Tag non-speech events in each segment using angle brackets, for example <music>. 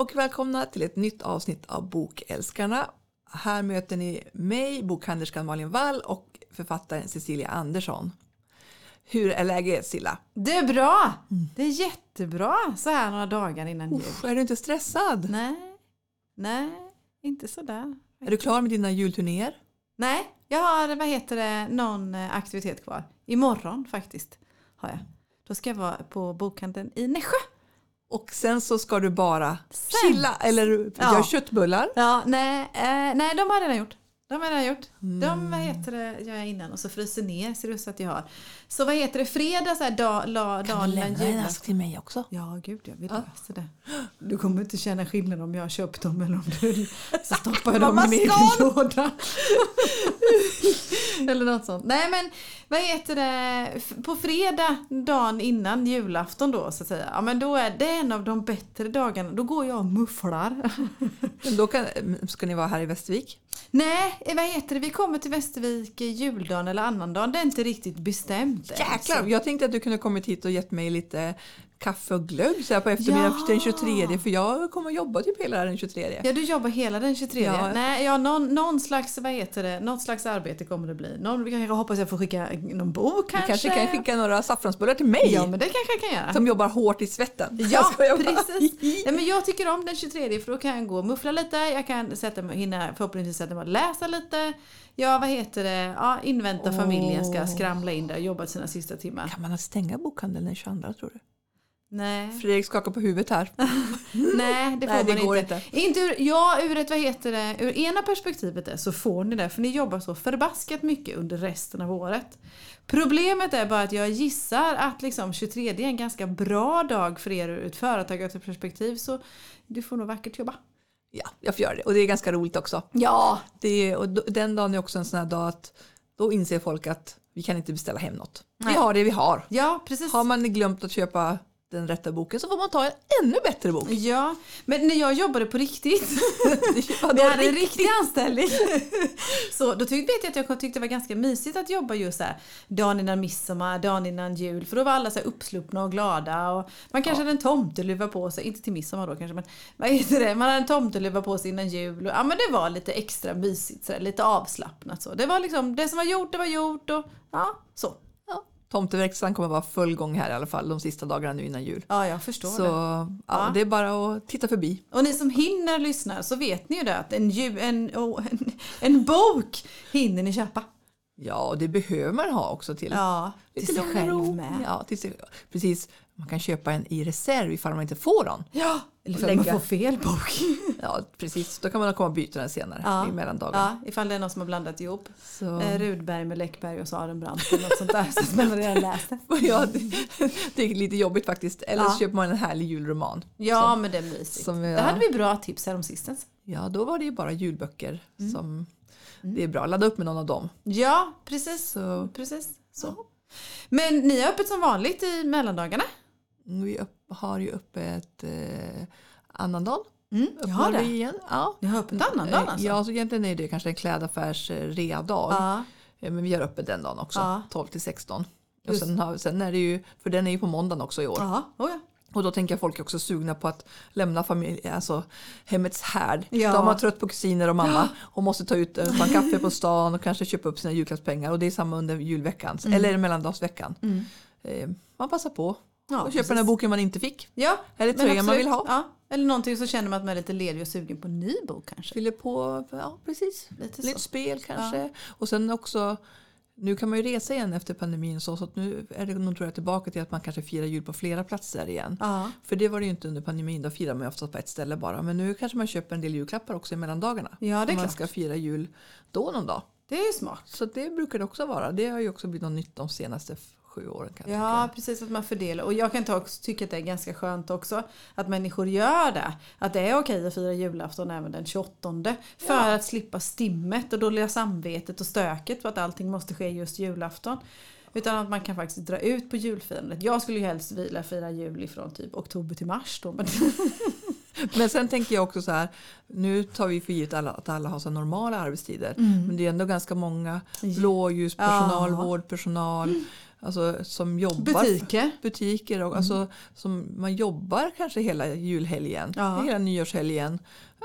och välkomna till ett nytt avsnitt av Bokälskarna. Här möter ni mig, bokhandlerskan Malin Wall och författaren Cecilia Andersson. Hur är läget Silla? Det är bra! Det är jättebra så här några dagar innan jul. Är du inte stressad? Nej, nej, inte sådär. Är du klar med dina julturnéer? Nej, jag har vad heter det, någon eh, aktivitet kvar. Imorgon faktiskt har jag. Då ska jag vara på bokhandeln i Nässjö. Och sen så ska du bara Sen- chilla eller Ja. göra köttbullar. Ja, nej, eh, nej, de har jag redan gjort. De har jag gjort. Mm. De vad heter det, gör jag innan och så fryser ner ser det ut så att jag har. Så vad heter det, fredag så här, dag, la, Kan du lämna en ask till mig också? Ja, gud jag vill Ja. lösa det. Du kommer inte känna skillnad om jag har köpt dem eller om du så stoppar jag dem i min egen låda. <laughs> eller något sånt. Nej men vad heter det, på fredag dagen innan julafton då så att säga. Ja men då är det en av de bättre dagarna. Då går jag och mufflar. Då kan, ska ni vara här i Västervik? Nej, eh, vad heter det, vi kommer till Västervik eh, juldagen eller annandagen. Det är inte riktigt bestämt. Jäklar! Så- Jag tänkte att du kunde kommit hit och gett mig lite kaffe och glögg så här på eftermiddagen Ja. den 23 för jag kommer att jobba typ hela den 23. Ja, du jobbar hela den 23. Ja. Nej, ja, någon, någon slags, vad heter det, något slags arbete kommer det bli. Någon, jag hoppas jag får skicka någon bok Du kanske. kanske kan skicka några saffransbullar till mig Ja, men det kanske jag kan göra. som jobbar hårt i svetten. Ja, precis. <laughs> Nej, men jag tycker om den 23 för då kan jag gå och muffla lite. Jag kan sätta mig, hinna förhoppningsvis sätta mig och läsa lite. Ja, vad heter det? Ja, invänta familjen ska skramla in där och jobba sina sista timmar. Kan man stänga bokhandeln den 22 tror du? Nej, Fredrik skakar på huvudet här. <laughs> nej det får Nej, det man går inte. inte. ur, ja, ur ett, vad heter det, ur ena perspektivet är, så får ni det för ni jobbar så förbaskat mycket under resten av året. Problemet är bara att jag gissar att liksom 23 är en ganska bra dag för er ur ett företagarperspektiv så du får nog vackert jobba. Ja, jag får göra det. Och det är ganska roligt också. Ja, Det är, och den dagen är också en sån här dag att då inser folk att vi kan inte beställa hem något. Nej. Vi har det vi har. ja precis. Har man glömt att köpa den rätta boken så får man ta en ännu bättre bok. Ja, men när jag jobbade på riktigt, <laughs> jag hade en riktig anställning, <laughs> så då tyck, vet jag att jag tyckte det var ganska mysigt att jobba just så här, dagen innan midsommar, dagen innan jul, för då var alla så här uppsluppna och glada. Och man kanske hade en tomteluva på sig, inte till midsommar då kanske, men vad heter det? man hade en tomteluva på sig innan jul. Och, ja, men det var lite extra mysigt, så här, lite avslappnat. Så. Det var liksom, det som var gjort, det var gjort och ja, så. Tomteverkstan kommer vara full gång här i alla fall de sista dagarna nu innan jul. Ja, jag förstår Så det. ja, Ja. det är bara att titta förbi. Och ni som hinner lyssna så vet ni ju det att en, ju, en, oh, en, en bok hinner ni köpa. Ja, och det behöver man ha också till Ja, till lite sig själv ro. med. Ja, till sig, precis. Man kan köpa en i reserv ifall man inte får den. Ja, eller att man får fel bok. <laughs> Ja, precis. Då kan man komma och byta den senare Ja. i mellandagarna. Ja, ifall det är någon som har blandat ihop Så, eh, Rudberg med Läckberg och Sarenbrant eller något sånt där. Så man redan läst <laughs> ja, det, det är lite jobbigt faktiskt. Eller så Ja. köper man en härlig julroman. Ja, men det är mysigt. som är- Det hade vi bra tips här om sistens. Ja, då var det ju bara julböcker Mm. som det är bra. Ladda upp med någon av dem. Ja, precis. Så precis. Så. Men ni har öppet som vanligt i mellandagarna? Vi upp, har ju öppet eh, annandagen. Mm, jag har det. igen. Ja. Ni har öppet annandagen alltså? Ja, så egentligen är det kanske en klädaffärs eh, rea-dag. Ja. Eh, Men vi har öppet den dagen också, Ja. 12 till 16. Och sen, har, sen är det ju, för den är ju på måndagen också i år. Ja, oh ja. Och då tänker jag folk är också sugna på att lämna familj, alltså hemmets härd. Ja. De har trött på kusiner och mamma och måste ta ut eh, en kaffe på stan och kanske köpa upp sina julklappspengar. Och det är samma under julveckan, eller mellandagsveckan. Mm. Eh, man passar på Ja, och precis. den här boken man inte fick. Ja, Eller tröjan man vill ha. Ja. Eller någonting så känner man att man är lite ledig och sugen på en ny bok kanske. Fyller på, ja precis. Lite så. spel kanske. Och sen också, nu kan man ju resa igen efter pandemin så, så att nu är det nog tror jag tillbaka till att man kanske firar jul på flera platser igen. Ja. För det var det ju inte under pandemin, då firar man ju oftast på ett ställe bara. Men nu kanske man köper en del julklappar också i mellandagarna. Ja, det är Om man klart. ska fira jul då någon dag. Det är ju smart. Så det brukar det också vara. Det har ju också blivit något nytt de senaste sju åren. Kan Ja, tycka. precis att man fördelar. Och jag kan ta, också tycka att det är ganska skönt också att människor gör det. Att det är okej att fira julafton även den 28. För Ja. att slippa stimmet och dåliga samvetet och stöket för att allting måste ske just julafton. Utan att man kan faktiskt dra ut på julfirandet. Jag skulle ju helst vilja fira jul ifrån typ oktober till mars då. Men <laughs> Men sen tänker jag också så här, nu tar vi för givet alla, att alla har så normala arbetstider. Men det är ändå ganska många blåljuspersonal, Ja. vårdpersonal, alltså, som jobbar. Butiker. Butiker och alltså, som man jobbar kanske hela julhelgen, Ja. hela nyårshelgen.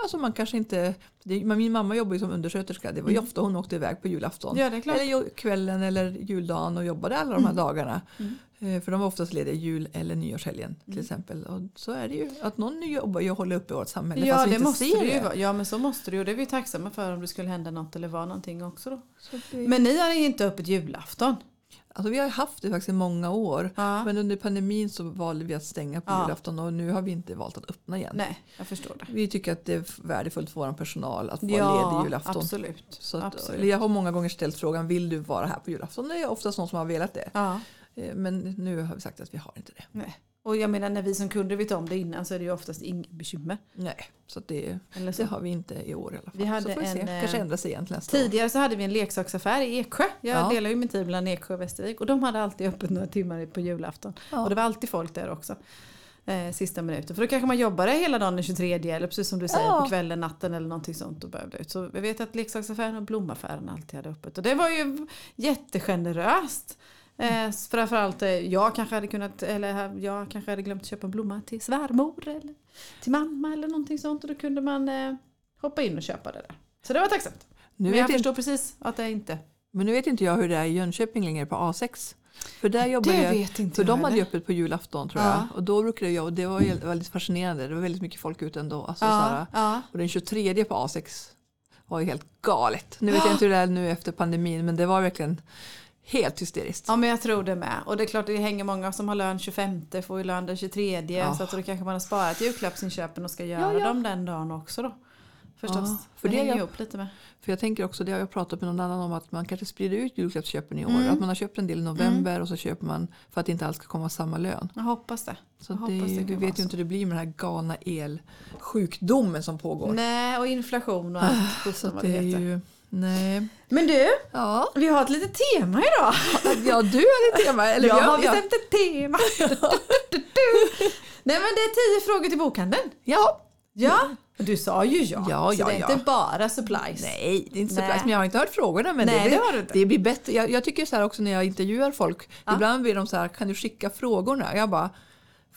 Alltså man kanske inte, det, min mamma jobbar ju som undersköterska, det var ju ofta hon åkte iväg på julafton. Ja. Eller kvällen eller juldagen och jobbade alla de här dagarna. Mm. Eh, För de var oftast lediga jul eller nyårshelgen till exempel. Och så är det ju, att någon jobbar ju och håller uppe vårt samhälle Ja, fast vi det inte måste ser det ju vara. Ja, men så måste det ju. Det är vi tacksamma för om det skulle hända något eller vara någonting också då. Det, Men ni har inte öppet julafton? Alltså vi har haft det faktiskt i många år. Ja. Men under pandemin så valde vi att stänga på Ja. julafton och nu har vi inte valt att öppna igen. Nej, jag förstår det. Vi tycker att det är värdefullt för vår personal att vara ledig Ja, julafton. absolut. Så att, absolut. jag har många gånger ställt frågan, vill du vara här på julafton? Det är oftast någon som har velat det. Ja, Eh, Men nu har vi sagt att vi har inte det. nej. Och jag menar när vi som kunder vet om det innan så är det ju oftast inget bekymmer. Nej, så det, Eller så. det har vi inte i år i alla fall. Vi hade så får vi se. en, eh, Kanske ändrar sig igen till nästa år. Tidigare så hade vi en leksaksaffär i Eksjö. Jag Ja. delar ju min tid mellan Eksjö och Västervik och de hade alltid öppet några timmar på julafton. Ja. Och det var alltid folk där också. Eh, sista minuten. För då kanske man jobbade hela dagen den 23 eller precis som du säger Ja. på kvällen, natten eller någonting sånt och behövde ut. Så jag vet att leksaksaffären och blomaffären alltid hade öppet. Och det var ju jättegeneröst. Eh, framförallt eh, jag kanske hade kunnat, eller jag kanske hade glömt köpa en blomma till svärmor eller till mamma eller någonting sånt. Och då kunde man eh, hoppa in och köpa det där. Så det var tacksamt. Nu Men jag vet inte, förstår precis att det inte... men nu vet inte jag hur det är i Jönköping längre på A6. För där jobbar Det jag, vet inte för jag de hade ju öppet på julafton tror Ja. jag. Och då brukade jag, och det var väldigt fascinerande, det var väldigt mycket folk ute ändå. Alltså, så Ja, ja. och den 23 på A6 var ju helt galet. Nu vet jag inte hur det är nu efter pandemin men det var verkligen helt hysteriskt. ja, men jag tror det med. Och det är klart det hänger många som har lön 25, får ju lön den 23. Ja. Så att då kanske man har sparat julklappsinköpen och ska göra Ja, ja. dem den dagen också då. Förstås. Ja, för det det hänger jag- ihop lite med. För jag tänker också, det har jag pratat med någon annan om, att man kanske sprider ut julklappsköpen i år. Mm. Att man har köpt en del i november och så köper man för att inte allt ska komma samma lön. Jag hoppas det. Så det, hoppas det vi vet ju inte hur det blir med den här galna elsjukdomen som pågår. Nej, och inflation och <sighs> allt. Så det det är ju... Nej. Men du, Ja, vi har ett litet tema idag. <laughs> ja du hade tema. Eller jag har ja. bestämt ett tema. <laughs> Nej men det är tio frågor till bokhandeln. ja. Ja, du sa ju ja. Ja, så ja, det är ja. inte bara supplies. Nej, det är inte Nej. plats, men jag har inte hört frågorna. Men Nej, det, det har du inte. det blir bättre. Jag, jag tycker så här också när jag intervjuar folk. Ja. Ibland blir de så här, kan du skicka frågorna? Jag bara,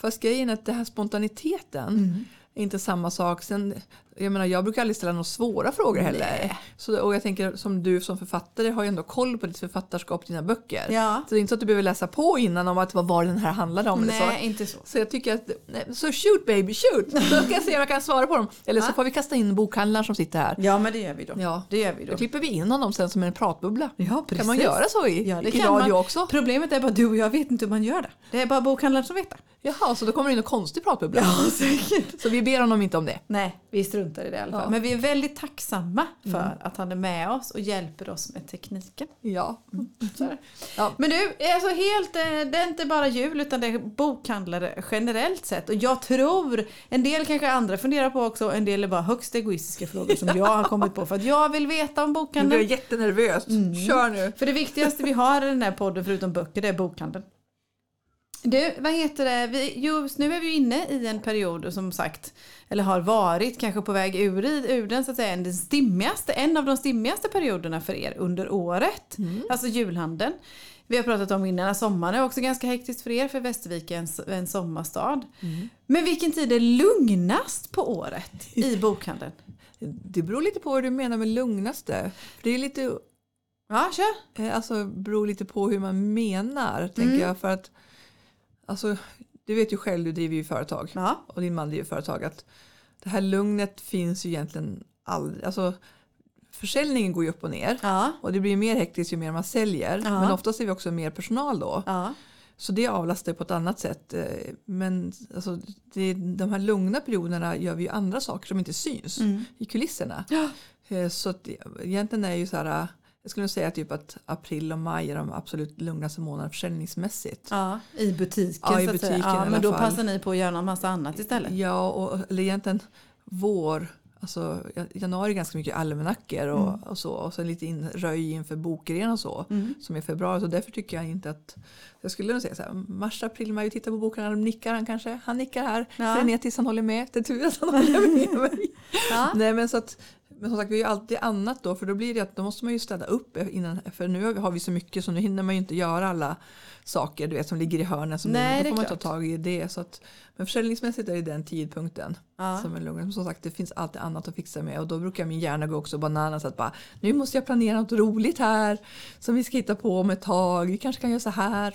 fast grejen är att det här spontaniteten Mm. är inte samma sak. Sen, jag menar, jag brukar aldrig ställa några svåra frågor heller. Nej. Så, och jag tänker som du som författare har ju ändå koll på ditt författarskap, dina böcker. Ja. Så det är inte så att du behöver läsa på innan om att vad var den här handlade om. eller så. Nej, inte så. Så jag tycker att, nej, så shoot baby, shoot! Så ska jag se om jag kan svara på dem. Eller så Ja. får vi kasta in bokhandlaren som sitter här. Ja, men det gör vi då. Ja. Det gör vi då. Då klipper vi in honom sen som en pratbubbla. Ja, precis. Kan man göra så i, Ja, det i kan radio man. också? Problemet är bara du och jag vet inte hur man gör det. Det är bara bokhandlaren som vet det. Jaha, så då kommer det in en konstig pratbubbla. säkert. Så vi ber honom inte om det. Nej, vi struntar i det i alla fall. Ja. Mm. Men vi är väldigt tacksamma för att han är med oss och hjälper oss med tekniken. Ja. Det. Ja. Men du, alltså helt, eh, det är inte bara jul utan det är bokhandlare generellt sett. Och jag tror, en del kanske andra funderar på också, en del är bara högst egoistiska frågor som jag har kommit på <laughs> för att jag vill veta om Nu blir jag bokhandeln. jättenervös. Kör nu. För det viktigaste vi har i den här podden förutom böcker det är bokhandeln. Du, vad heter det? Vi, just nu är vi inne i en period som sagt, eller har varit kanske på väg ur, ur den så att säga, den stimmigaste, en av de stimmigaste perioderna för er under året. Alltså julhandeln. Vi har pratat om innan, sommaren är också ganska hektiskt för er för Västervik är en, en sommarstad. Men vilken tid är lugnast på året i <laughs> bokhandeln? Det beror lite på vad du menar med lugnaste. Det är lite, Ja, kör! eh, alltså, beror lite på hur man menar, tänker Mm. jag. För att, alltså, du vet ju själv, du driver ju företag. Ja. och din man driver företag att det här lugnet finns ju egentligen aldrig. Alltså, försäljningen går ju upp och ner Ja. och det blir mer hektiskt ju mer man säljer. Ja. Men oftast är vi också mer personal då. Så det avlastar på ett annat sätt. Eh, Men alltså, det, de här lugna perioderna gör vi ju andra saker som inte syns Mm. i kulisserna. Ja. Eh, Så att, egentligen är ju så här, jag skulle säga typ att april och maj är de absolut lugnaste månaderna försäljningsmässigt. Ja, i butiken Ja, i butiken Ja, men då fall. passar ni på att göra en massa annat istället. Ja, och, eller egentligen vår. Alltså, januari är ganska mycket almanackor och, Mm. och så. Och sen lite in, röj inför bokrean och så. Som är februari. Så därför tycker jag inte att... Jag skulle nog säga så här. Mars, april, maj. Vi tittar på boken. Han nickar han kanske. Han nickar här. Ja. Frenetiskt han håller med. Det är tur att han håller med mig. <laughs> Ja. Nej men så att Men som sagt, vi har ju alltid annat då, för då blir det att då måste man ju städa upp innan, för nu har vi så mycket så nu hinner man ju inte göra alla saker du vet, som ligger i hörnen. Som Nej, då får man ta klart. tag i det. Så att, men försäljningsmässigt är det den tidpunkten Ja. som är lugn. Som sagt, det finns alltid annat att fixa med och då brukar min hjärna gå också bananas att bara nu måste jag planera något roligt här som vi ska hitta på om ett tag. Vi kanske kan göra så här.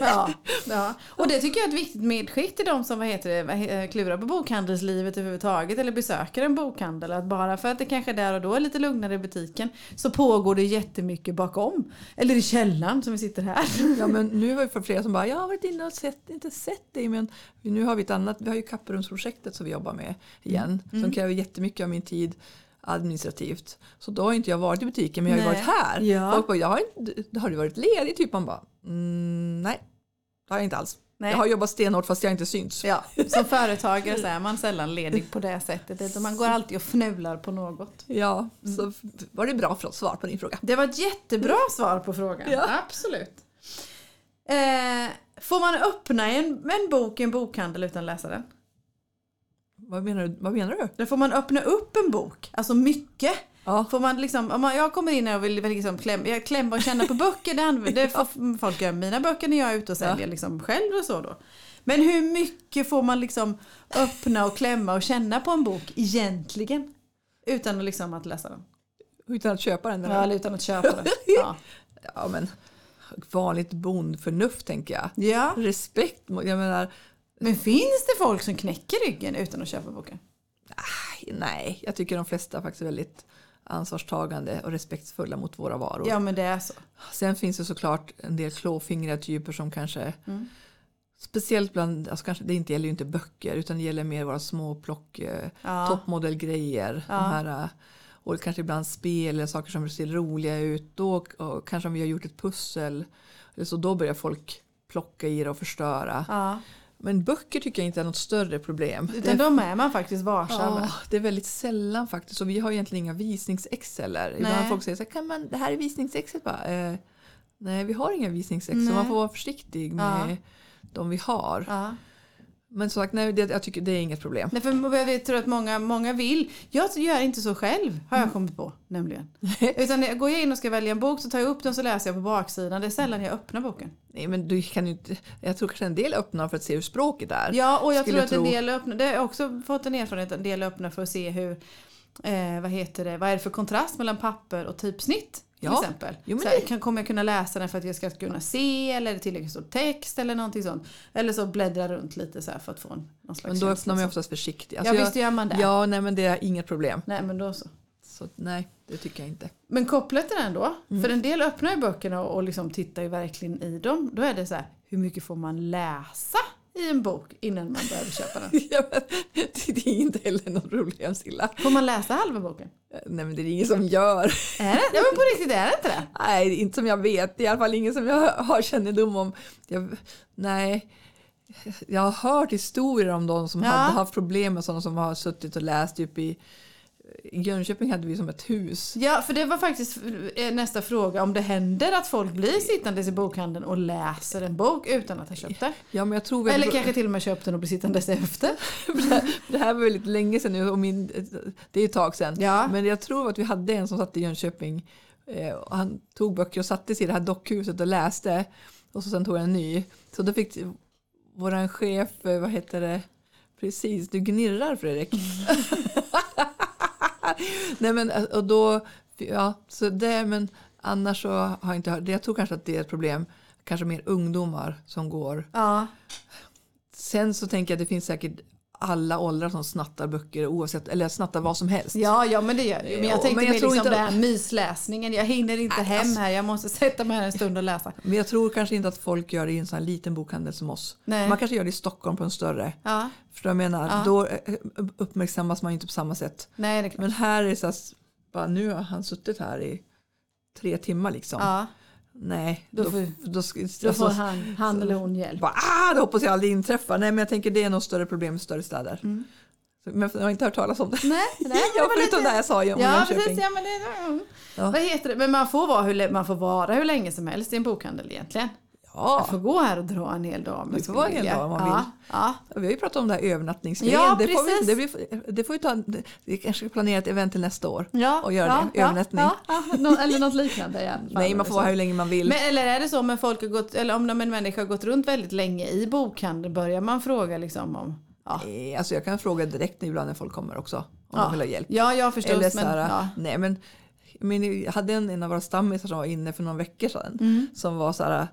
Ja, ja. Och det tycker jag är ett viktigt medskick till de som vad heter det, he- klurar på bokhandelslivet överhuvudtaget eller besöker en bokhandel. Att bara för att det kanske där och då är lite lugnare i butiken så pågår det jättemycket bakom. Eller i källaren som vi sitter här. Ja, men nu har vi för flera som bara jag har varit inne och sett, inte sett dig men nu har vi ett annat, vi har ju kapprumsprojektet som vi jobbar med igen som kräver jättemycket av min tid administrativt. Så då har inte jag varit i butiken men jag har ju Nej. varit här. Ja. Folk bara, jag har, inte, har du varit ledig? Typ man bara, mm, nej det har jag inte alls. Nej. Jag har jobbat stenhårt fast jag inte syns. Ja, som företagare så är man sällan ledig på det sättet. Man går alltid och fnular på något. Ja, så var det bra för att svar på din fråga. Det var ett jättebra svar på frågan. Ja. Absolut. Eh, får man öppna en, en bok i en bokhandel utan att läsa den? Vad menar du? Vad menar du? Då får man öppna upp en bok, alltså mycket. Ja. Får man liksom, om man, jag kommer in och vill liksom klämma, jag klämma och känna på böcker, <laughs> det, det får folk göra mina böcker när jag är ute och säljer liksom själv och så då. Men hur mycket får man liksom öppna och klämma och känna på en bok egentligen? Utan att, liksom att läsa den. Utan att köpa den? eller? Ja, utan att köpa den. <laughs> Ja. Ja, men vanligt bondförnuft tänker jag. ja. Respekt, jag menar Men finns det folk som knäcker ryggen utan att köpa boken? Nej, jag tycker de flesta faktiskt är väldigt ansvarstagande och respektfulla mot våra varor. Ja, men det är så. Sen finns det såklart en del klåfingriga typer som kanske Mm. Speciellt bland, alltså kanske, det inte gäller ju inte böcker utan det gäller mer våra små plock, eh, Ja. toppmodelgrejer. Ja. Här, eh, och kanske ibland spel eller saker som ser roliga ut. Då, och kanske om vi har gjort ett pussel. Eller så då börjar folk plocka i det och förstöra. Ja. Men böcker tycker jag inte är något större problem. Det Utan är de är man faktiskt varsam Ja, det är väldigt sällan faktiskt. Och vi har egentligen inga visningsex heller. Ibland folk säger så här, kan man, det här är visningsexet bara. Eh, nej, vi har inga visningsex. Nej. Så man får vara försiktig med Ja. de vi har. Ja. Men som sagt, nej, det, jag tycker det är inget problem. Nej, för jag tror att många, många vill. Jag gör inte så själv, har jag kommit på. Nämligen. <laughs> Utan jag går jag in och ska välja en bok så tar jag upp den så läser jag på baksidan. Det är sällan jag öppnar boken. Nej, men du kan inte, jag tror kanske en del öppnar för att se hur språket är. Ja, och jag Skulle tror att en del öppnar. Det har jag också fått en erfarenhet. En del öppnar för att se hur eh, vad heter det, vad är det för kontrast mellan papper och typsnitt? Till Ja. exempel. Jo, så här, det- kan, kommer jag kunna läsa den för att jag ska kunna se eller är det tillräckligt stor text eller någonting sånt. Eller så bläddra runt lite så för att få en, någon slags Men då öppnar man ju oftast försiktigt. Ja Alltså, visst gör man det. Ja, nej men det är inget problem. Nej men då så. Så nej, det tycker jag inte. Men kopplat till den då, Mm. för en del öppnar ju böckerna och, och liksom tittar ju verkligen i dem. Då är det så här, hur mycket får man läsa i en bok innan man behöver köpa den? <laughs> Ja, men, det är inte heller något problem Silla. Får man läsa halva boken? Nej men det är ingen som gör. <laughs> Är det? Ja men på riktigt är det inte det? Nej, inte som jag vet. I alla fall ingen som jag <laughs> har kännedom om. Jag, nej, jag har hört historier om de som Ja. hade haft problem med sådana som har suttit och läst upp i i Jönköping hade vi som ett hus. Ja, för det var faktiskt eh, nästa fråga. Om det händer att folk blir sittandes i bokhandeln och läser en bok utan att ha köpt det. Ja, men jag tror Eller kanske till och med köpt den och blir sittandes efter. <laughs> det här var väldigt länge sedan nu och min, det är ett tag sedan. Ja. Men jag tror att vi hade en som satt i Jönköping eh, och han tog böcker och satte sig i det här dockhuset och läste och så sen tog han en ny. Så då fick våran chef, eh, vad heter det, precis, du gnirrar Fredrik. <laughs> Nej men eh, och då, ja så det men annars så har jag inte hört, jag tror kanske att det är ett problem, kanske mer ungdomar som går Ja. Sen så tänker jag att det finns säkert alla åldrar som snattar böcker oavsett, eller snattar vad som helst. Ja, ja, men det gör det. Men jag Ja, tänkte men jag mer liksom inte- det här mysläsningen. Jag hinner inte Nej, hem alltså- här. Jag måste <laughs> sätta mig här en stund och läsa. Men jag tror kanske inte att folk gör det i en sån här liten bokhandel som oss. Nej. Man kanske gör det i Stockholm på en större. Ja. För jag menar, Ja. då eh, uppmärksammas man ju inte på samma sätt. Nej. Men här är det så här, bara nu har han suttit här i tre timmar liksom. Ja, Nej, Då då, får- då, då alltså, får han, han eller hon hjälp. bara, ah, det hoppas jag aldrig inträffar. Nej men jag tänker det är nog större problem i större städer. Mm. Så, men jag har inte hört talas om det. Nej, <laughs> nej. jag förutom det jag sa om Ja, Jönköping. precis. Ja, men det, mm. Ja. Vad heter det? Men man får, vara hur, man får vara hur länge som helst i en bokhandel egentligen. Ja, får gå här och dra en hel dag. jag får vara en hel dag om man ja. vill. Ja. vi har ju pratat om det här övernattningsgrejen. Ja, det, får vi, det, blir, det får vi ta, vi kanske ska planera ett event till nästa år. Ja, Och göra ja, det, övernattning. Nå- eller något liknande. i alla fall, Nej, man får vara hur länge man vill. Men, eller är det så om folk har gått, eller om en människa har gått runt väldigt länge i bokhandeln, börjar man fråga liksom om... Ja, Eh, Alltså jag kan fråga direkt ibland när folk kommer också. Om Ja. de vill ha hjälp. ja jag förstår. Eller så Men, här, ja. nej men, men jag hade en, en av våra stammisar som var inne för några veckor sedan. Mm. Som var så här.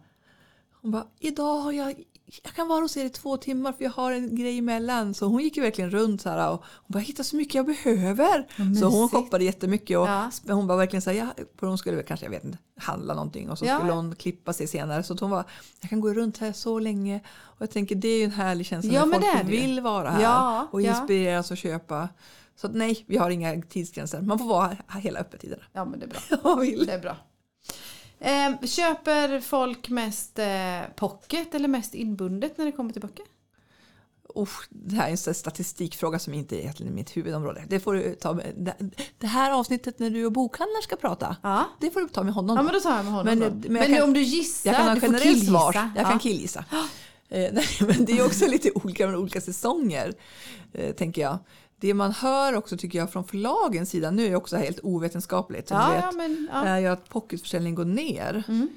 Hon bara, idag har jag, jag kan vara hos er i två timmar för jag har en grej emellan. Så hon gick ju verkligen runt så här och hon bara, jag hittar så mycket jag behöver. Så hon shoppade jättemycket och Ja. hon var verkligen så här, ja, hon skulle väl kanske, jag vet inte, handla någonting och så Ja. skulle hon klippa sig senare. Så hon var, jag kan gå runt här så länge. Och jag tänker det är ju en härlig känsla Ja, när folk det vill vara här och inspireras och köpa. Så nej, vi har inga tidsgränser. Man får vara här hela öppettiderna. ja, men det är bra. <laughs> Det är bra. Eh, köper folk mest eh, pocket eller mest inbundet när det kommer till böcker? Usch, det här är en statistikfråga som inte är egentligen mitt huvudområde. Det får du ta med, det, här avsnittet när du och bokhandlaren ska prata. Ja. Det får du ta med honom. Ja men då tar jag med honom Men- men Men, kan- om du gissar, jag kan ha du får killgissa. svar. Jag ja. kan killgissa. Eh, nej, men det är också lite olika med olika säsonger. Eh, tänker jag. Det man hör också tycker jag från förlagens sida, nu är det också helt ovetenskapligt. Ja, vet, ja, men, ja. är ju att pocketförsäljning går ner. Mm.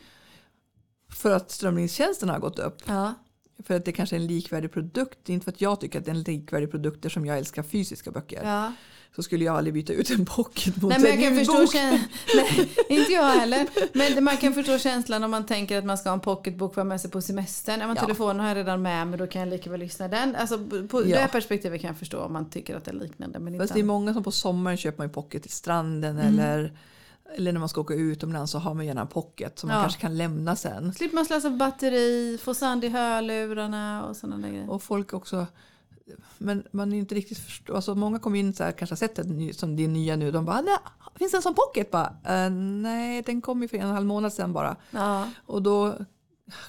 För att strömningstjänsten har gått upp. Ja. För att det kanske är en likvärdig produkt. Inte för att jag tycker att det är en likvärdig produkt som jag älskar fysiska böcker. Ja. Så skulle jag aldrig byta ut en pocket mot Nej, men jag en kan förstå. <laughs> Nej, inte jag heller. Men man kan förstå känslan om man tänker att man ska ha en pocketbok för att med sig på semestern. Ja, men Ja. telefonen har jag redan med mig, då kan jag lika väl lyssna den. Alltså, på Ja. det perspektivet kan jag förstå om man tycker att det är liknande. Men inte Fast det är många som på sommaren köper man pocket till stranden Mm. eller, eller när man ska åka utomlands så har man gärna en pocket som man Ja. kanske kan lämna sen. Slipper man slösa batteri, få sand i hörlurarna och sådana där grejer. Och folk också men man är inte riktigt förstå, alltså många kommer in så här, kanske har sett det som det nya nu. De bara, nej, finns det en sån pocket? Bara, "Eh, nej, den kom ju för en och en halv månad sedan bara. Ja. Och då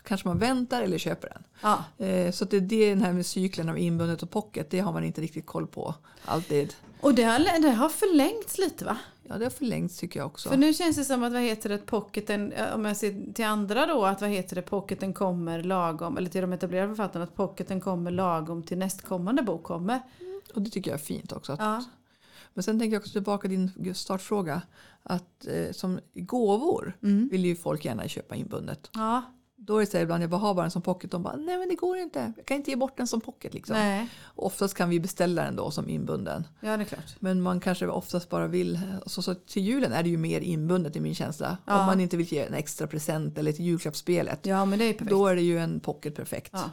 kanske man väntar eller köper den. Ja. Eh, Så att det är det den här med cykeln av inbundet och pocket, det har man inte riktigt koll på alltid. Och det har, det har förlängts lite va? Ja, det har förlängts tycker jag också. För nu känns det som att vad heter det, pocketen, om jag ser till andra då, att vad heter det, pocketen kommer lagom, eller till de etablerade författarna, att pocketen kommer lagom till nästkommande bok kommer. Och det tycker jag är fint också. Att, Ja. Men sen tänker jag också tillbaka till din startfråga. Att eh, som gåvor Mm. vill ju folk gärna köpa inbundet. Ja, Då är det så här ibland, jag bara har bara en som pocket. De bara, nej men det går inte. Jag kan inte ge bort den som pocket liksom. nej, Och oftast kan vi beställa den då som inbunden. ja det är klart. Men man kanske oftast bara vill, så, så till julen är det ju mer inbundet i min känsla. Ja. Om man inte vill ge en extra present eller till julklappsspelet. Ja men det är perfekt. Då är det ju en pocket perfekt. Ja.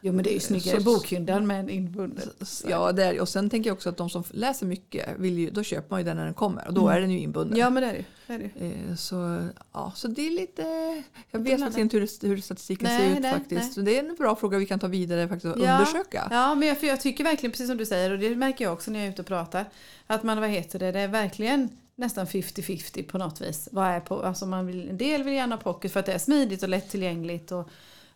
Jo men det är ju snyggare i bokhyllan med en inbundet. Ja, det är, och sen tänker jag också att de som läser mycket, vill ju, då köper man ju den när den kommer. Och då är den ju inbunden. Mm. Ja men det är det. Det är det. Eh, Så, ja, så det är lite... Jag vet faktiskt inte hur, hur statistiken Nej, ser ut nej, faktiskt. Så det är en bra fråga vi kan ta vidare faktiskt och Ja. undersöka. Ja, men jag, för jag tycker verkligen precis som du säger och det märker jag också när jag är ute och pratar. Att man, vad heter det, det är verkligen nästan 50-50 på något vis. Vad är på, alltså man vill, en del vill gärna ha pocket för att det är smidigt och lättillgängligt och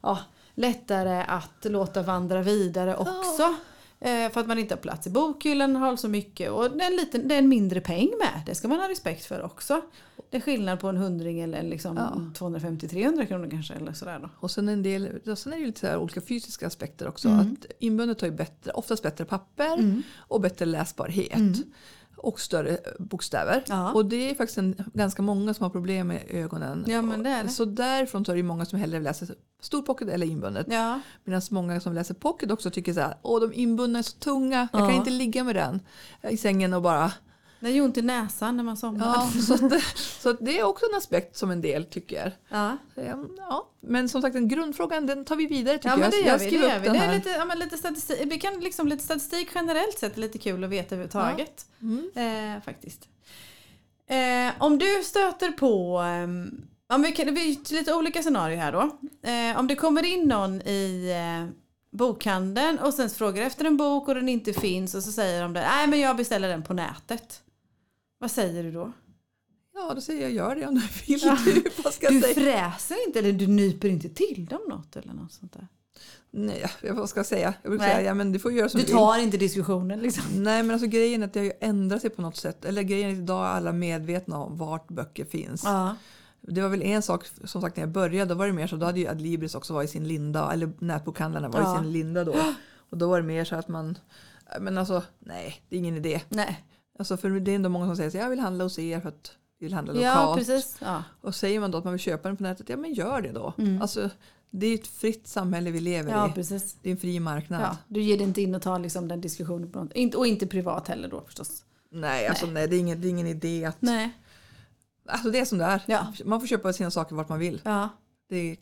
ja, lättare att låta vandra vidare också. Eh, För att man inte har plats i bokhyllan har så mycket och det är, en liten, det är en mindre peng med. Det ska man ha respekt för också. Det är skillnad på en hundring eller liksom Ja. 250-300 kronor kanske eller sådär då. Och sen, en del, och sen är det lite så olika fysiska aspekter också. Mm. Att inbundet har ju bättre, oftast bättre papper och bättre läsbarhet. Och större bokstäver. Ja. Och det är faktiskt en, ganska många som har problem med ögonen. Ja, men det är det. Så därifrån så är det många som hellre läser stor pocket eller inbundet. Ja, Medan många som läser pocket också tycker så här, åh de inbundna är så tunga, jag Ja. kan inte ligga med den i sängen och bara det gör ont i näsan när man somnar. Ja, <laughs> så, att, det- så att det är också en aspekt som en del tycker. Ja. Ja, men som sagt den grundfrågan den tar vi vidare tycker Ja men jag. det jag gör vi. Det, gör vi. det är lite, ja, lite statistik. Vi kan liksom lite statistik generellt sett är lite kul att veta överhuvudtaget. Mm. Eh, faktiskt. Eh, om du stöter på ehm, om vi kan, är lite olika scenarier här då. Eh, om det kommer in någon i eh, bokhandeln och sen frågar efter en bok och den inte finns och så säger de det. Nej men jag beställer den på nätet. Vad säger du då? Ja, då säger jag gör det om du vill. Ja. Du, <laughs> vad ska Du säga? fräser inte eller du nyper inte till dem något eller något sånt där. Nej, jag- vad ska jag säga? Jag brukar Nej. säga, ja men du får göra som Du du tar inte diskussionen liksom. Nej, men alltså grejen är att det har ju ändrat sig på något sätt. Eller grejen är att idag är alla medvetna om vart böcker finns. Ja. det var väl en sak, som sagt när jag började, då var det mer så, då hade ju Adlibris också varit i sin linda, eller nätbokhandlarna var Ja. i sin linda då. Och då var det mer så att man, men alltså nej, det är ingen idé. Nej. Alltså för det är ändå många som säger så jag vill handla hos er för att vi vill handla Ja, lokalt. precis. Ja. Och säger man då att man vill köpa den på nätet, ja men gör det då. Mm. Alltså, det är ett fritt samhälle vi lever ja, i. precis. Det är en fri marknad. Ja, du ger dig inte in och tar liksom den diskussionen. Inte- Och inte privat heller då förstås. Nej, alltså nej. det, är ingen, det är ingen idé att... Nej. Alltså det är som det är. Ja. Man får köpa sina saker vart man vill. Ja. Det är,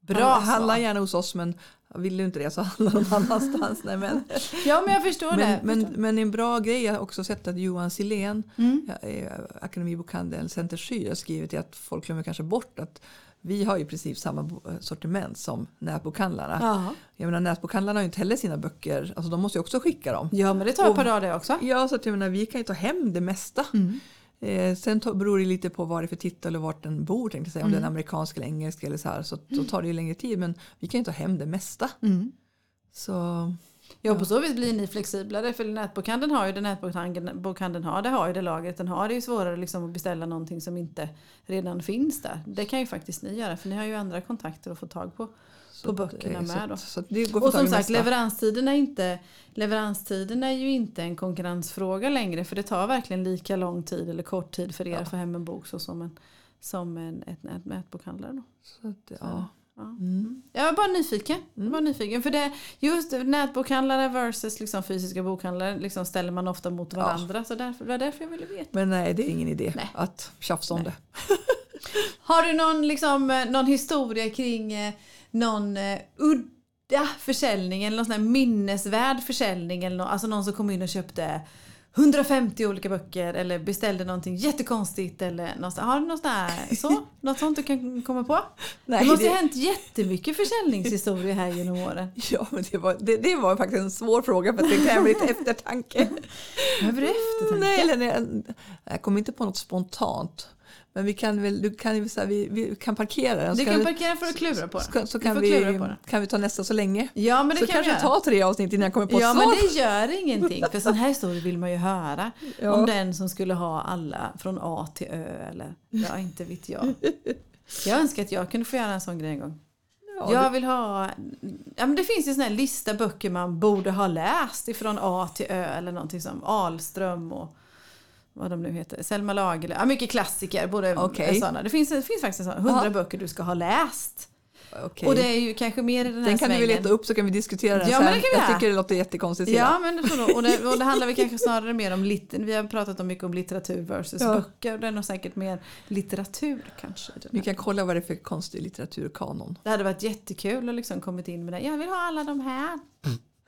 Bra handla, gärna hos oss men vill du inte det så handla någon annanstans. Nej, men, ja, men jag förstår men, det. men, men en bra grej jag också sett att Johan Silén, Mm. eh, Akademibokhandeln Center Syd har skrivit är att folk glömmer kanske bort att vi har i princip samma bo- sortiment som nätbokhandlarna. Ja. Jag menar nätbokhandlarna har ju inte heller sina böcker, alltså de måste ju också skicka dem. ja, men det tar ett par dagar det också. Ja, så att jag menar, vi kan ju ta hem det mesta. Mm. Eh, sen to- beror det lite på vad det är för titel och vart den bor. Tänkte säga. Om Mm. den är amerikansk eller engelsk eller så här. Så då tar det ju längre tid. Men vi kan ju ta hem det mesta. Mm. Så Ja, på så vis blir ni flexiblare för nätbokhandeln har ju det nätbokhandeln bokhandeln har. Det har ju det lagret den har. Det är ju svårare liksom att beställa någonting som inte redan finns där. Det kan ju faktiskt ni göra för ni har ju andra kontakter att få tag på. Så På böckerna eh, med så, då. Så att det går Och som sagt leveranstiden är, inte, leveranstiden är ju inte en konkurrensfråga längre för det tar verkligen lika lång tid eller kort tid för er Ja. att få hem en bok så som en, som en ett nät, nätbokhandlare. Då. Så att, ja. Ja. Mm. Jag var bara nyfiken. Mm. var nyfiken. För det, just nätbokhandlare versus liksom fysiska bokhandlare liksom ställer man ofta mot varandra. Så därför, det var därför jag ville veta. Men nej, det är ingen idé Nej. att tjafsa om Nej. det. <laughs> Har du någon, liksom, eh, någon historia kring eh, någon eh, udda försäljning eller någon sån här minnesvärd försäljning? Eller nå- alltså någon som kom in och köpte 150 olika böcker eller beställde någonting jättekonstigt eller något. Har du något, här, så? <laughs> något sånt du kan komma på? Nej, det måste det- ha hänt jättemycket försäljningshistorier här genom åren. <laughs> Ja, men det var, det, det var faktiskt en svår fråga för att det kräver lite <laughs> eftertanke. Behöver du eftertanke? Nej, eller nej, jag kommer inte på något spontant. Men vi kan väl, du kan, så här, vi, vi kan parkera den. Du kan vi- parkera för att klura på det. Så, så kan, vi, kan vi ta nästa så länge. Ja men det så kan vi kanske göra. ta tre avsnitt innan jag kommer på Ja ett men svar. det gör ingenting för sån här historia vill man ju höra. Ja. Om den som skulle ha alla från A till Ö eller ja inte vet jag. Jag önskar att jag kunde få göra en sån grej en gång. Ja, jag vill ha, ja men det finns ju sån här lista böcker man borde ha läst ifrån A till Ö eller någonting som Ahlström och vad de nu heter, Selma Lagerlöf, ja mycket klassiker, både Okej. sådana. Det finns, det finns faktiskt såna, hundra Ja. böcker du ska ha läst. okej. Och det är ju kanske mer i den här den kan du väl leta upp så kan vi diskutera den Ja, sen. men det kan vi jag göra. tycker det låter jättekonstigt. Ja, men det, tror jag. och, det, och det handlar väl kanske snarare mer om lit, Vi har pratat om mycket om litteratur versus Ja. böcker. och Det är nog säkert mer litteratur kanske. Vi kan kolla vad det är för konstig litteraturkanon. Det hade varit jättekul att liksom kommit in med det. Jag vill ha alla de här.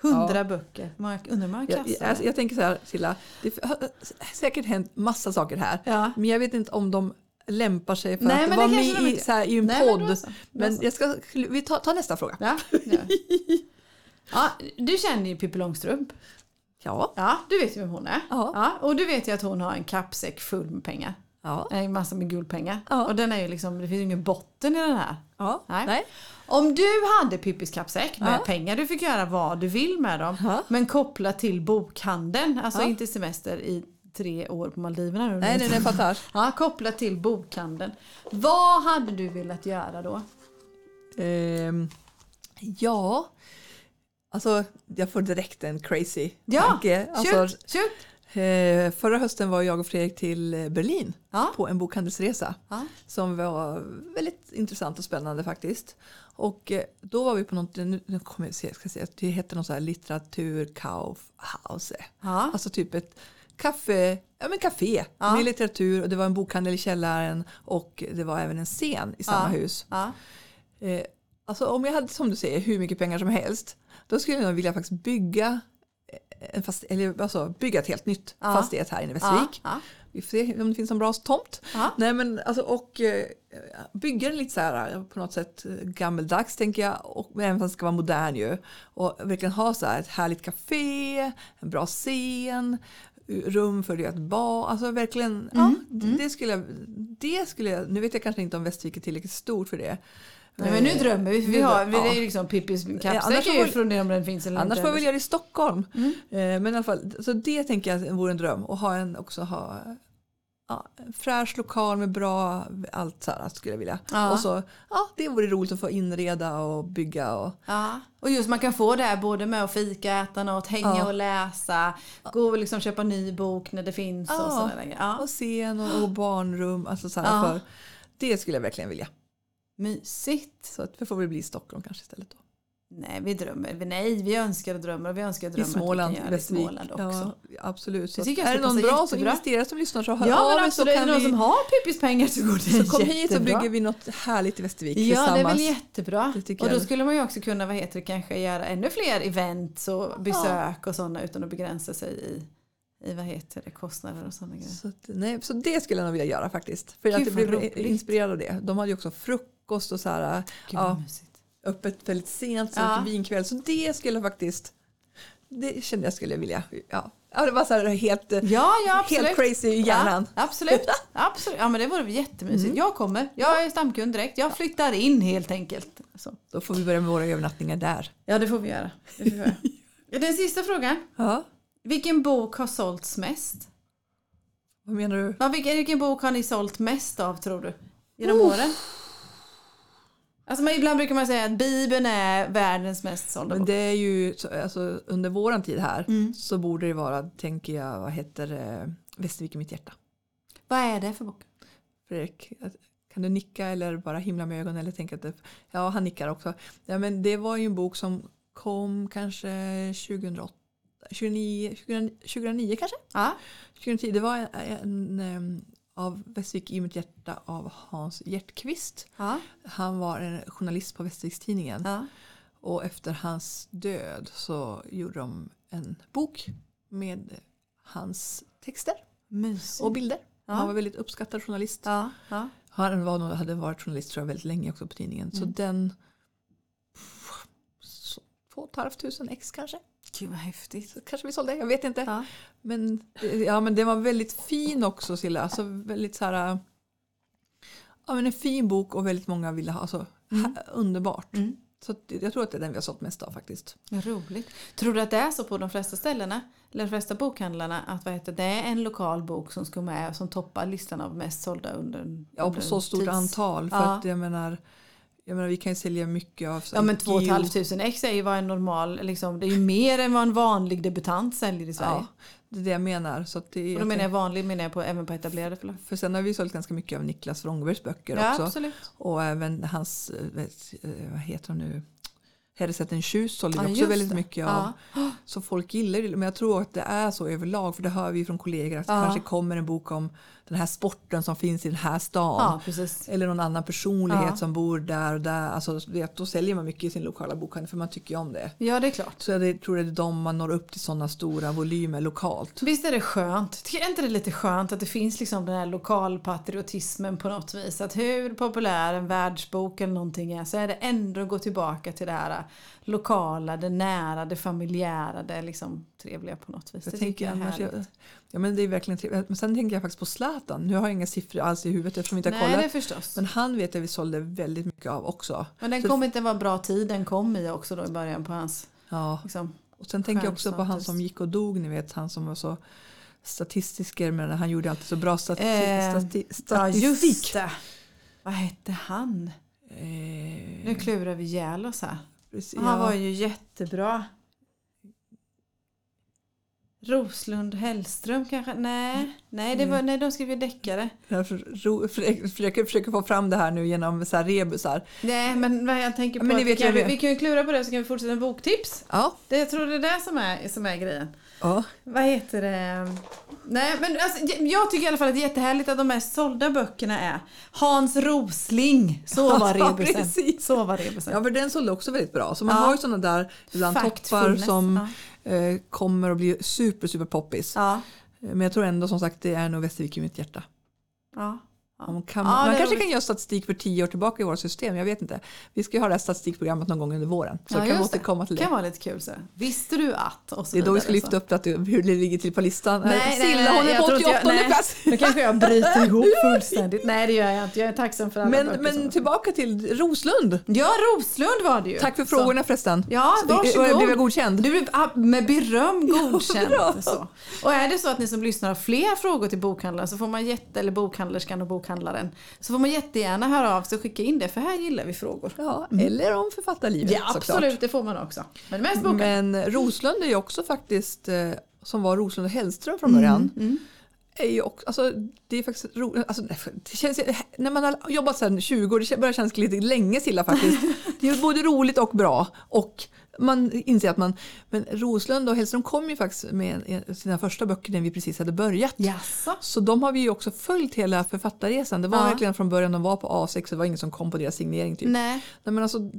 Hundra Ja. böcker. Många- Undrar många Jag, jag, är. jag tänker så här Silla, det har säkert hänt massa saker här. Ja. Men jag vet inte om de lämpar sig för Nej, att men vara med i, så här, i en Nej, men podd. då så. Men jag ska, vi tar, tar nästa fråga. Ja, <laughs> ja. du känner ju Pippi Långstrump. Ja. Ja, du vet ju vem hon är. Ja. Ja, och du vet ju att hon har en kappsäck full med pengar. Ja. En massa med guldpengar. Ja. Och den är ju liksom, det finns ju ingen botten i den här. ja. Nej. Nej. Om du hade Pippis kappsäck med Ja. pengar, du fick göra vad du vill med dem, Ja. men kopplat till bokhandeln, alltså inte semester i tre år på Maldiverna. nu. Nej, nej, jag fattar. <laughs> Ja, kopplat till bokhandeln. Vad hade du velat göra då? Ehm, ja, alltså jag får direkt en crazy Ja, tanke. Alltså, Shoot, shoot. Eh, förra hösten var jag och Fredrik till eh, Berlin Ja. på en bokhandelsresa Ja. som var väldigt intressant och spännande faktiskt. Och eh, då var vi på något, nu, kommer jag se, ska säga, det heter någon sån här litteraturkaufhause. Ja. Alltså typ ett kaffe, ja men café Ja. med litteratur och det var en bokhandel i källaren och det var även en scen i samma hus. Alltså om jag hade som du säger hur mycket pengar som helst då skulle jag nog vilja faktiskt bygga en fast, eller alltså bygga ett helt nytt Ja. fastighet här inne i. Västervik. Ja. Vi får se om det finns en bra tomt. Ja. Nej, men alltså, och eh, bygga den lite så här på något sätt eh, gammeldags tänker jag. Och, men även fast den ska vara modern ju. Och verkligen ha så här ett härligt café, en bra scen, rum för det att bad. Alltså verkligen, ja, Mm, det skulle jag, det skulle jag, nu vet jag kanske inte om Västervik är tillräckligt stort för det. Nej, men nu drömmer vi. Vi har, vi, det är ja. liksom Pippis kappsäck vi- från det om den finns eller Annars inte. får väl göra det i Stockholm. Mm. Eh, Men i alla fall, så det tänker jag vore en dröm. Och ha en, också ha ja, fräsch lokal med bra allt så här skulle jag vilja. Ja. Och så, ja det vore roligt att få inreda och bygga och Ja, och just man kan få det här både med att fika, äta något, hänga Ja. och läsa, gå och liksom köpa ny bok när det finns och Ja. sådana. Ja. och scen och, och barnrum. Alltså så här Ja. för, det skulle jag verkligen vilja. Mysigt. Så att det får väl bli i Stockholm kanske istället. Då. Nej, vi drömmer. Vi- Nej, vi önskar och drömmer och vi önskar och drömmer I Småland, att vi kan i. Småland också. Ja, absolut. Så är det någon bra som jättebra. investerar som lyssnar så hör Ja, av er så absolut. Är det kan någon vi... som har Pippi's-pengar så går det Så kom hit så jättebra. bygger vi något härligt i Västervik Ja, det är tillsammans. väl jättebra. Och då skulle man ju också kunna, vad heter det, kanske göra ännu fler events och besök och sådana utan att begränsa sig i, i vad heter det, kostnader och sådana grejer. Så, nej, så det skulle jag nog vilja göra faktiskt. För Gud, att jag blev roligt. inspirerad av det. De hade ju också frukost och så här, Gud ja, öppet väldigt sent, så Ja. vinkväll. Så det skulle jag faktiskt, det kände jag skulle vilja. Ja, ja det var så här helt, Ja, ja helt crazy i hjärnan. Ja, absolut. <laughs> absolut. Ja, men det vore jättemysigt. Mm. Jag kommer. Jag är stamkund direkt. Jag flyttar in helt enkelt. Så. Då får vi börja med våra övernattningar där. Ja, det får vi göra. Det får vi göra. <laughs> Den sista frågan. Ja, Vilken bok har sålts mest? vad menar du? Ja, vilken, vilken bok har ni sålt mest av tror du? Genom Oh. åren? Alltså, man, ibland brukar man säga att Bibeln är världens mest sålda Men bok. det är ju, så- alltså, under våran tid här Mm. så borde det vara, tänker jag, vad heter det, Västervik i mitt hjärta. Vad är det för bok? Fredrik, kan du nicka eller bara himla med ögonen eller tänka att det, ja han nickar också. Ja, men det var ju en bok som kom kanske 2008, 29, 2009, 2009 kanske? Ja. 2010, det var en, en, av Västervik i mitt hjärta av Hans Hjertqvist. Ja. Han var en journalist på Västervikstidningen ja. och efter hans död så gjorde de en bok med hans texter Mysigt. och bilder. Ja. Han var väldigt uppskattad journalist. ja. Ja. Han var, nog- hade varit journalist tror jag väldigt länge också på tidningen. Så Mm. den... så- Två och ett halvt tusen ex kanske. Gud vad häftigt. Så kanske vi sålde, jag vet inte. Ja. Men, ja, men den var väldigt fin också Silla. Alltså väldigt så här... Ja, men en fin bok och väldigt många ville ha. Alltså, Mm. underbart. Mm. Så jag tror att det är den vi har sålt mest av faktiskt. Roligt. Tror du att det är så på de flesta ställena, eller de flesta bokhandlarna, att vad heter, det är en lokal bok som ska med som toppar listan av mest sålda under Ja, på så stort tids- antal. För Ja. att jag menar, jag menar, vi kan ju sälja mycket av... Ja men här 2 Geo- 500 ex är ju vad en normal, liksom, det är ju mer än vad en vanlig debutant säljer i Sverige. Ja, det är det jag menar. Så det, Och då menar jag vanlig menar jag på, även på etablerade förlag. För sen har vi sålt ganska mycket av Niklas Wrångbergs böcker Ja också. absolut. Och även hans, eh, eh, vad heter han nu, Herresätt en tjus sålde vi Ja, också väldigt det. mycket av. Ja. Så folk gillar det. Men jag tror att det är så överlag. För det hör vi från kollegor att det kanske kommer en bok om den här sporten som finns i den här stan. ja. Eller någon annan personlighet Ja. som bor där och där. Alltså, vet, då säljer man mycket i sin lokala bokhandel för man tycker ju om det. Ja det är klart. Så jag tror det är de man når upp till sådana stora volymer lokalt. Visst är det skönt? Tycker inte det är lite skönt att det finns liksom den här lokalpatriotismen på något vis? Att hur populär en världsbok eller någonting är så är det ändå att gå tillbaka till det här lokala, det nära, det familjära, det liksom trevliga på något vis. Jag det tycker jag är annars, jag, ja, men det är verkligen trevligt. Men sen tänker jag faktiskt på Zlatan. Nu har jag inga siffror alls i huvudet eftersom vi inte har Nej, kollat. det förstås. Men han vet jag vi sålde väldigt mycket av också. Men den Så- kommer inte vara bra tid den kom i också då i början på hans... Ja. Liksom. Och sen tänker jag också på han som gick och dog, ni vet han som var så statistiker men han gjorde alltid så bra stati Eh, stati Ja, statistik. just det. Vad hette han? Eh, Nu klurar vi ihjäl oss här. Precis, Han var ju jättebra. Roslund Hellström kanske? Nej, nej, det var, nej de skrev ju deckare. Jag försöker, försöker, få fram det här nu genom så här rebusar. Nej, men vad jag tänker på Men ni att vi, vet kan, vi, vi kan ju klura på det så kan vi fortsätta med boktips. Ja. Det, jag tror det är det som är, som är grejen. ja. Vad heter det? Nej, men alltså, jag tycker i alla fall att det är jättehärligt att de mest sålda böckerna är Hans Rosling. Så var <laughs> Ja, rebusen. precis. Så var rebusen. Ja, för den sålde också väldigt bra. Så man Ja. har ju sådana där ibland toppar som Ja. eh, kommer att bli super, super poppis. Ja. Eh, Men jag tror ändå som sagt det är nog Västervik i mitt hjärta. Ja. Man, kan, Ja, man kanske roligt. kan göra statistik för tio år tillbaka i våra system, jag vet inte. Vi ska ju ha det här statistikprogrammet någon gång under våren. Så Ja, kan vi återkomma till Det kan vara lite kul. Så. Visste du att? Och så Det är då vi ska lyfta så. upp att, hur det ligger till på listan. Nej, Eh, nej, Silla jag på tror inte jag- 88 nej. plats. Nu kanske jag bryter ihop <laughs> fullständigt. Nej det gör jag inte. Jag är tacksam för alla Men, böcker men tillbaka till Roslund. Ja, Roslund var det ju. Tack för Så. frågorna förresten. Ja, Så, varsågod. Blev jag godkänd? Du blev ah, med beröm <laughs> godkänd. så. Och är det så att ni som lyssnar har fler frågor till bokhandlaren så får man jätte, eller bokhandlerskan och bokhandlaren så får man jättegärna höra av sig och skicka in det för här gillar vi frågor. Ja, eller om författarlivet Ja såklart. absolut, det får man också. Men mest bokar. Men Roslund är ju också faktiskt, eh, som var Roslund och Hellström från Mm, början. Är ju också, alltså, det är faktiskt ro, alltså, det känns, När man har jobbat sedan 20 år, det börjar kännas lite länge Silla faktiskt. <laughs> Det är både roligt och bra. Och man inser att man, men Roslund och Hellström kom ju faktiskt med sina första böcker när vi precis hade börjat. Jaså? Så de har vi ju också följt hela författarresan. Det var Ja. verkligen från början de var på A6 och det var ingen som kom på deras signering. Typ. Nej. Nej, men alltså,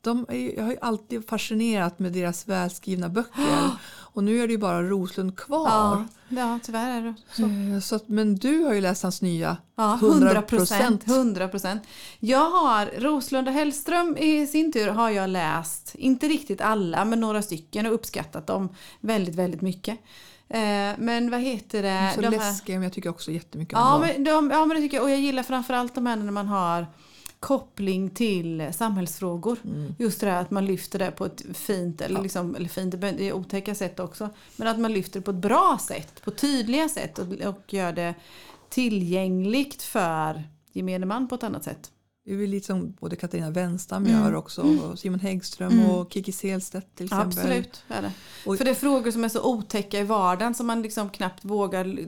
de är, jag har ju alltid fascinerat med deras välskrivna böcker. Och nu är det ju bara Roslund kvar. Ja, ja, tyvärr är det så. Eh, Så att, men du har ju läst hans nya. Ja, 100 100 procent. 100 procent. Jag har Roslund och Hellström i sin tur har jag läst, inte riktigt alla, men några stycken och uppskattat dem väldigt, väldigt mycket. Eh, men vad heter det? Så de här- läskiga men jag tycker också jättemycket om Ja dem. men, de, ja men det tycker jag. Och jag gillar framförallt de här när man har koppling till samhällsfrågor. Mm. Just det här att man lyfter det på ett fint, eller, liksom, eller fint, det är otäcka sätt också. Men att man lyfter det på ett bra sätt, på tydliga sätt och, och gör det tillgängligt för gemene man på ett annat sätt. Det är väl lite som både Katarina Wenstam Mm. gör också. Och Simon Häggström och Kiki Selstedt till exempel. Absolut, är det. Och- För det är frågor som är så otäcka i vardagen som man liksom knappt vågar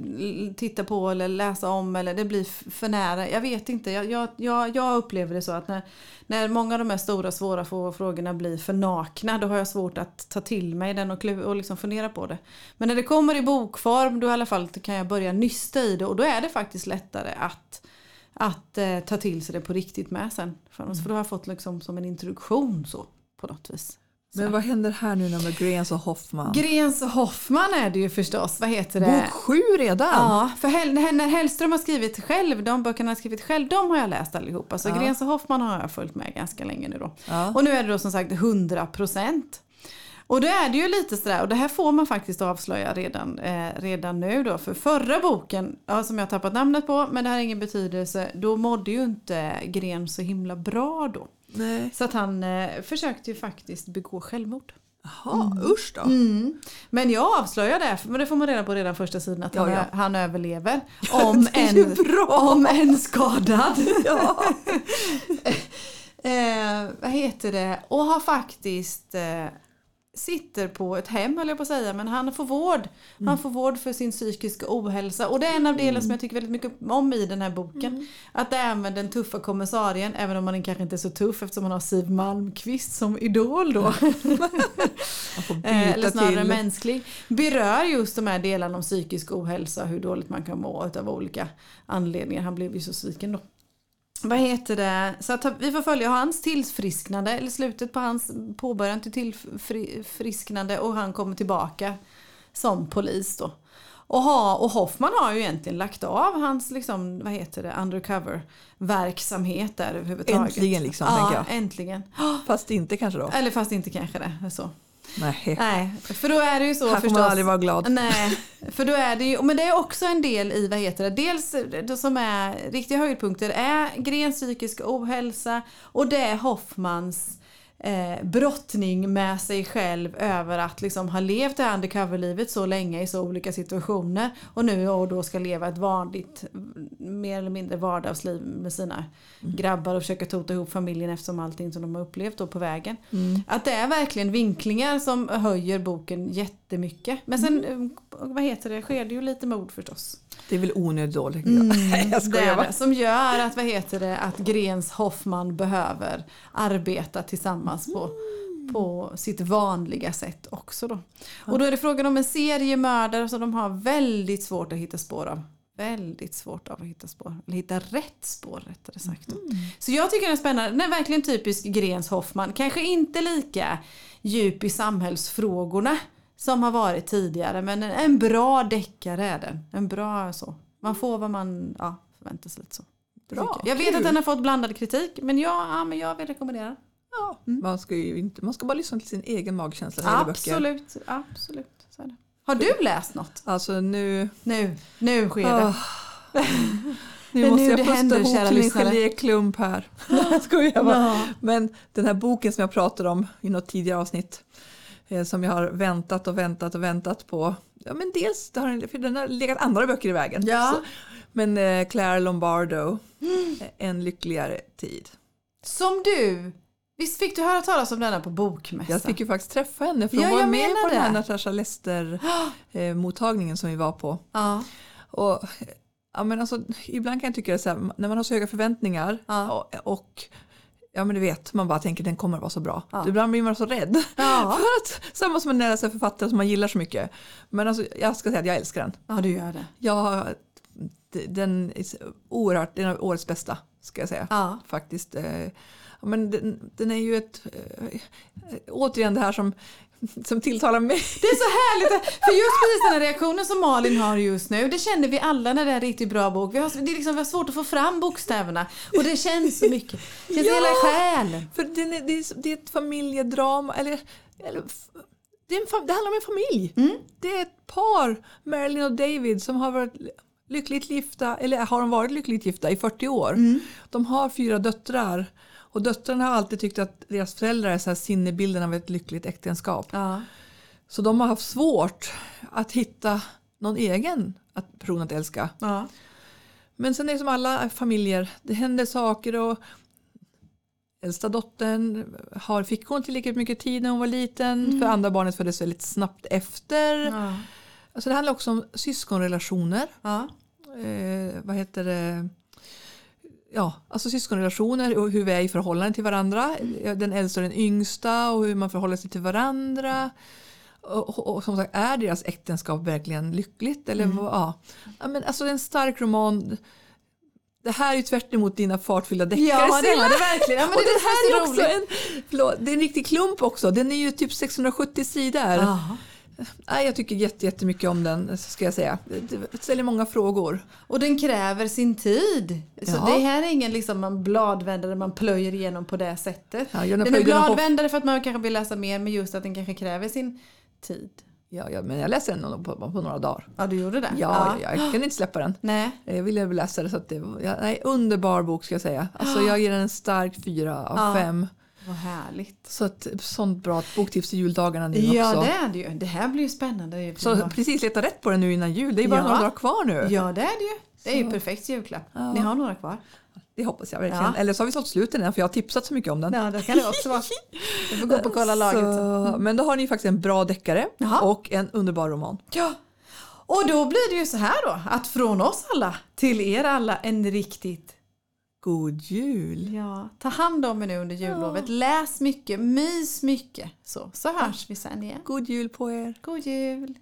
titta på eller läsa om eller det blir för nära. Jag vet inte, jag, jag, jag, upplever det så att när, när många av de här stora svåra frågorna blir för nakna då har jag svårt att ta till mig den och, och liksom fundera på det. Men när det kommer i bokform då i alla fall kan jag börja nysta i det och då är det faktiskt lättare att att eh, ta till sig det på riktigt med sen. För, annars- för då har jag fått liksom som en introduktion så på något vis. Så. Men vad händer här nu med Grens och Hoffman? Grens och Hoffman är det ju förstås. Vad heter det? Bok sju redan? Ja, för Hell, när Hellström har skrivit själv, de böckerna han har skrivit själv, de har jag läst allihopa. Så Ja. Grens och Hoffman har jag följt med ganska länge nu då. Ja. Och nu är det då som sagt 100 procent. Och då är det ju lite sådär, och det här får man faktiskt avslöja redan, eh, redan nu då. För förra boken, ja, som jag har tappat namnet på, men det har ingen betydelse, då mådde ju inte Gren så himla bra då. Nej. Så att han eh, försökte ju faktiskt begå självmord. Jaha, usch då. Mm. Men jag avslöjar det, men det får man reda på redan första sidan att Ja, han, ja. han överlever. <laughs> Om är ju en, om en skadad. <laughs> Ja. <laughs> eh, vad heter det? Och har faktiskt eh, sitter på ett hem höll jag på att säga men han får vård. Han får vård för sin psykiska ohälsa och det är en av delarna som jag tycker väldigt mycket om i den här boken. Att det är med den tuffa kommissarien, även om man kanske inte är så tuff eftersom man har Siw Malmkvist som idol då. <laughs> Eh, eller snarare till. mänsklig, berör just de här delarna om psykisk ohälsa, hur dåligt man kan må av olika anledningar. Han blev ju så sviken då. Vad heter det? Så att vi får följa hans tillfrisknande, eller slutet på hans påbörjan till tillfrisknande och han kommer tillbaka som polis då. Och, ha, och Hoffman har ju egentligen lagt av hans liksom, vad heter det, undercover verksamhet där överhuvudtaget. Äntligen liksom, ja, äntligen. Fast inte kanske då. Eller fast inte kanske det. Så. Nej. Nej, för då är det ju så Här förstås. aldrig vara glad. Nej, för då är det ju, men det är också en del i, vad heter det, dels det som är riktiga höjdpunkter är Grens psykiska ohälsa och det är Hoffmans eh, brottning med sig själv över att liksom ha levt det här undercoverlivet så länge i så olika situationer och nu och då ska leva ett vanligt, mer eller mindre vardagsliv med sina grabbar och försöka tota ihop familjen eftersom allting som de har upplevt då på vägen. Att det är verkligen vinklingar som höjer boken jättemycket. Men sen, eh, vad heter det, sker det ju lite mord förstås. Det är väl onödigt dåligt. Mm. <laughs> jag skojar bara. som gör att, vad heter det, att Grens Hoffman behöver arbeta tillsammans på, på sitt vanliga sätt också då. Och då är det frågan om en seriemördare som de har väldigt svårt att hitta spår av. Väldigt svårt av att hitta spår. Eller hitta rätt spår rättare sagt. Då. Så jag tycker den är spännande. Den är verkligen typisk Grens Hoffman. Kanske inte lika djup i samhällsfrågorna som har varit tidigare. Men en, en bra deckare är den. En bra så. Man får vad man ja, förväntar sig lite så. Bra, Jag vet kul. att den har fått blandad kritik men jag, ja, men jag vill rekommendera. Ja, man, ska ju inte, man ska bara lyssna till sin egen magkänsla. Absolut, absolut. Så. Har du läst något? Alltså nu... Nu, nu sker det. <laughs> Det nu måste nu jag pusta ihop till min geléklump här. <laughs> Jag bara. Ja. Men den här boken som jag pratade om i något tidigare avsnitt eh, som jag har väntat och väntat och väntat på. Ja, men dels för den har legat andra böcker i vägen. Ja. Så, men eh, Claire Lombardo, eh, En lyckligare tid. Som du, visst fick du höra talas om denna på bokmässan? Jag fick ju faktiskt träffa henne för Ja, hon var jag med på den här det. Natasha Lester-mottagningen <gasps> som vi var på. Ja. Och, ja, men alltså, ibland kan jag tycka det här, när man har så höga förväntningar Ja. och, och ja men du vet, man bara tänker den kommer vara så bra. Ja. Ibland blir man så rädd. Ja. <laughs> För att, samma som en nära sig författare som man gillar så mycket. Men alltså, jag ska säga att jag älskar den. ja, du gör det. Jag, den är oerhört, den är årets bästa ska jag säga. Ja. Faktiskt. eh, Ja, men den, den är ju ett, eh, återigen det här som, som tilltalar mig. Det är så härligt, för just precis den här reaktionen som Malin har just nu, det känner vi alla när det är en riktigt bra bok. Vi har, det är liksom, vi har svårt att få fram bokstäverna och det känns så mycket. Det känns Ja! hela själen. För den är, det, är, det är ett familjedrama, eller, eller det, en, det handlar om en familj. Mm. Det är ett par, Marilyn och David, som har varit lyckligt gifta, eller har de varit lyckligt gifta i 40 år. Mm. De har fyra döttrar och döttrarna har alltid tyckt att deras föräldrar är så här sinnebilden av ett lyckligt äktenskap. Ja. Så de har haft svårt att hitta någon egen att- person att älska. Ja. Men sen är det som alla familjer, det händer saker och äldsta dottern har, fick hon tillräckligt mycket tid när hon var liten för andra barnet föddes väldigt snabbt efter. Ja. Alltså det handlar också om syskonrelationer. Ja. Eh, vad heter det? Ja, alltså syskonrelationer och hur vi är i förhållande till varandra. Den äldsta och den yngsta och hur man förhåller sig till varandra. Och, och, och som sagt, är deras äktenskap verkligen lyckligt? Eller vad, ja. ja, men alltså en stark roman. Det här är ju tvärt emot dina fartfyllda deckare. Ja, det var det verkligen. Ja, men <laughs> och det det här är är så också en, förlåt, det är en riktig klump också. Den är ju typ 670 sidor. Ja. Nej, jag tycker jätte- jättemycket om den, ska jag säga. Det, ställer många frågor. Och den kräver sin tid. Så Ja. det här är ingen liksom man bladvändare man plöjer igenom på det sättet. Ja, den är den på- bladvändare för att man kanske vill läsa mer men just att den kanske kräver sin tid. Ja, ja, men jag läste den på, på några dagar. Ja, du gjorde det? Ja, ja. jag kan inte släppa den. Nej. Jag ville läsa det så att det var, ja, nej, underbar bok ska jag säga. Alltså jag ger den en stark fyra av Ja. fem. Vad härligt. Så ett sånt bra boktips till juldagarna nu Ja, också. det är det ju. Det här blir ju spännande. Så precis leta rätt på den nu innan jul. Det är bara Ja. några dagar kvar nu. Ja, det är det ju. Det är ju perfekt julklapp. Ja. Ni har några kvar? Det hoppas jag verkligen. Ja. Eller så har vi sålt slut den för jag har tipsat så mycket om den. Ja, det kan det också vara. Du får gå upp och kolla laget. Så. Så, men då har ni faktiskt en bra deckare Jaha. och en underbar roman. Ja. Och då blir det ju så här då, att från oss alla till er alla en riktigt God jul! Ja, ta hand om er nu under jullovet. Läs mycket, mys mycket. Så, så hörs vi sen igen. God jul på er! God jul!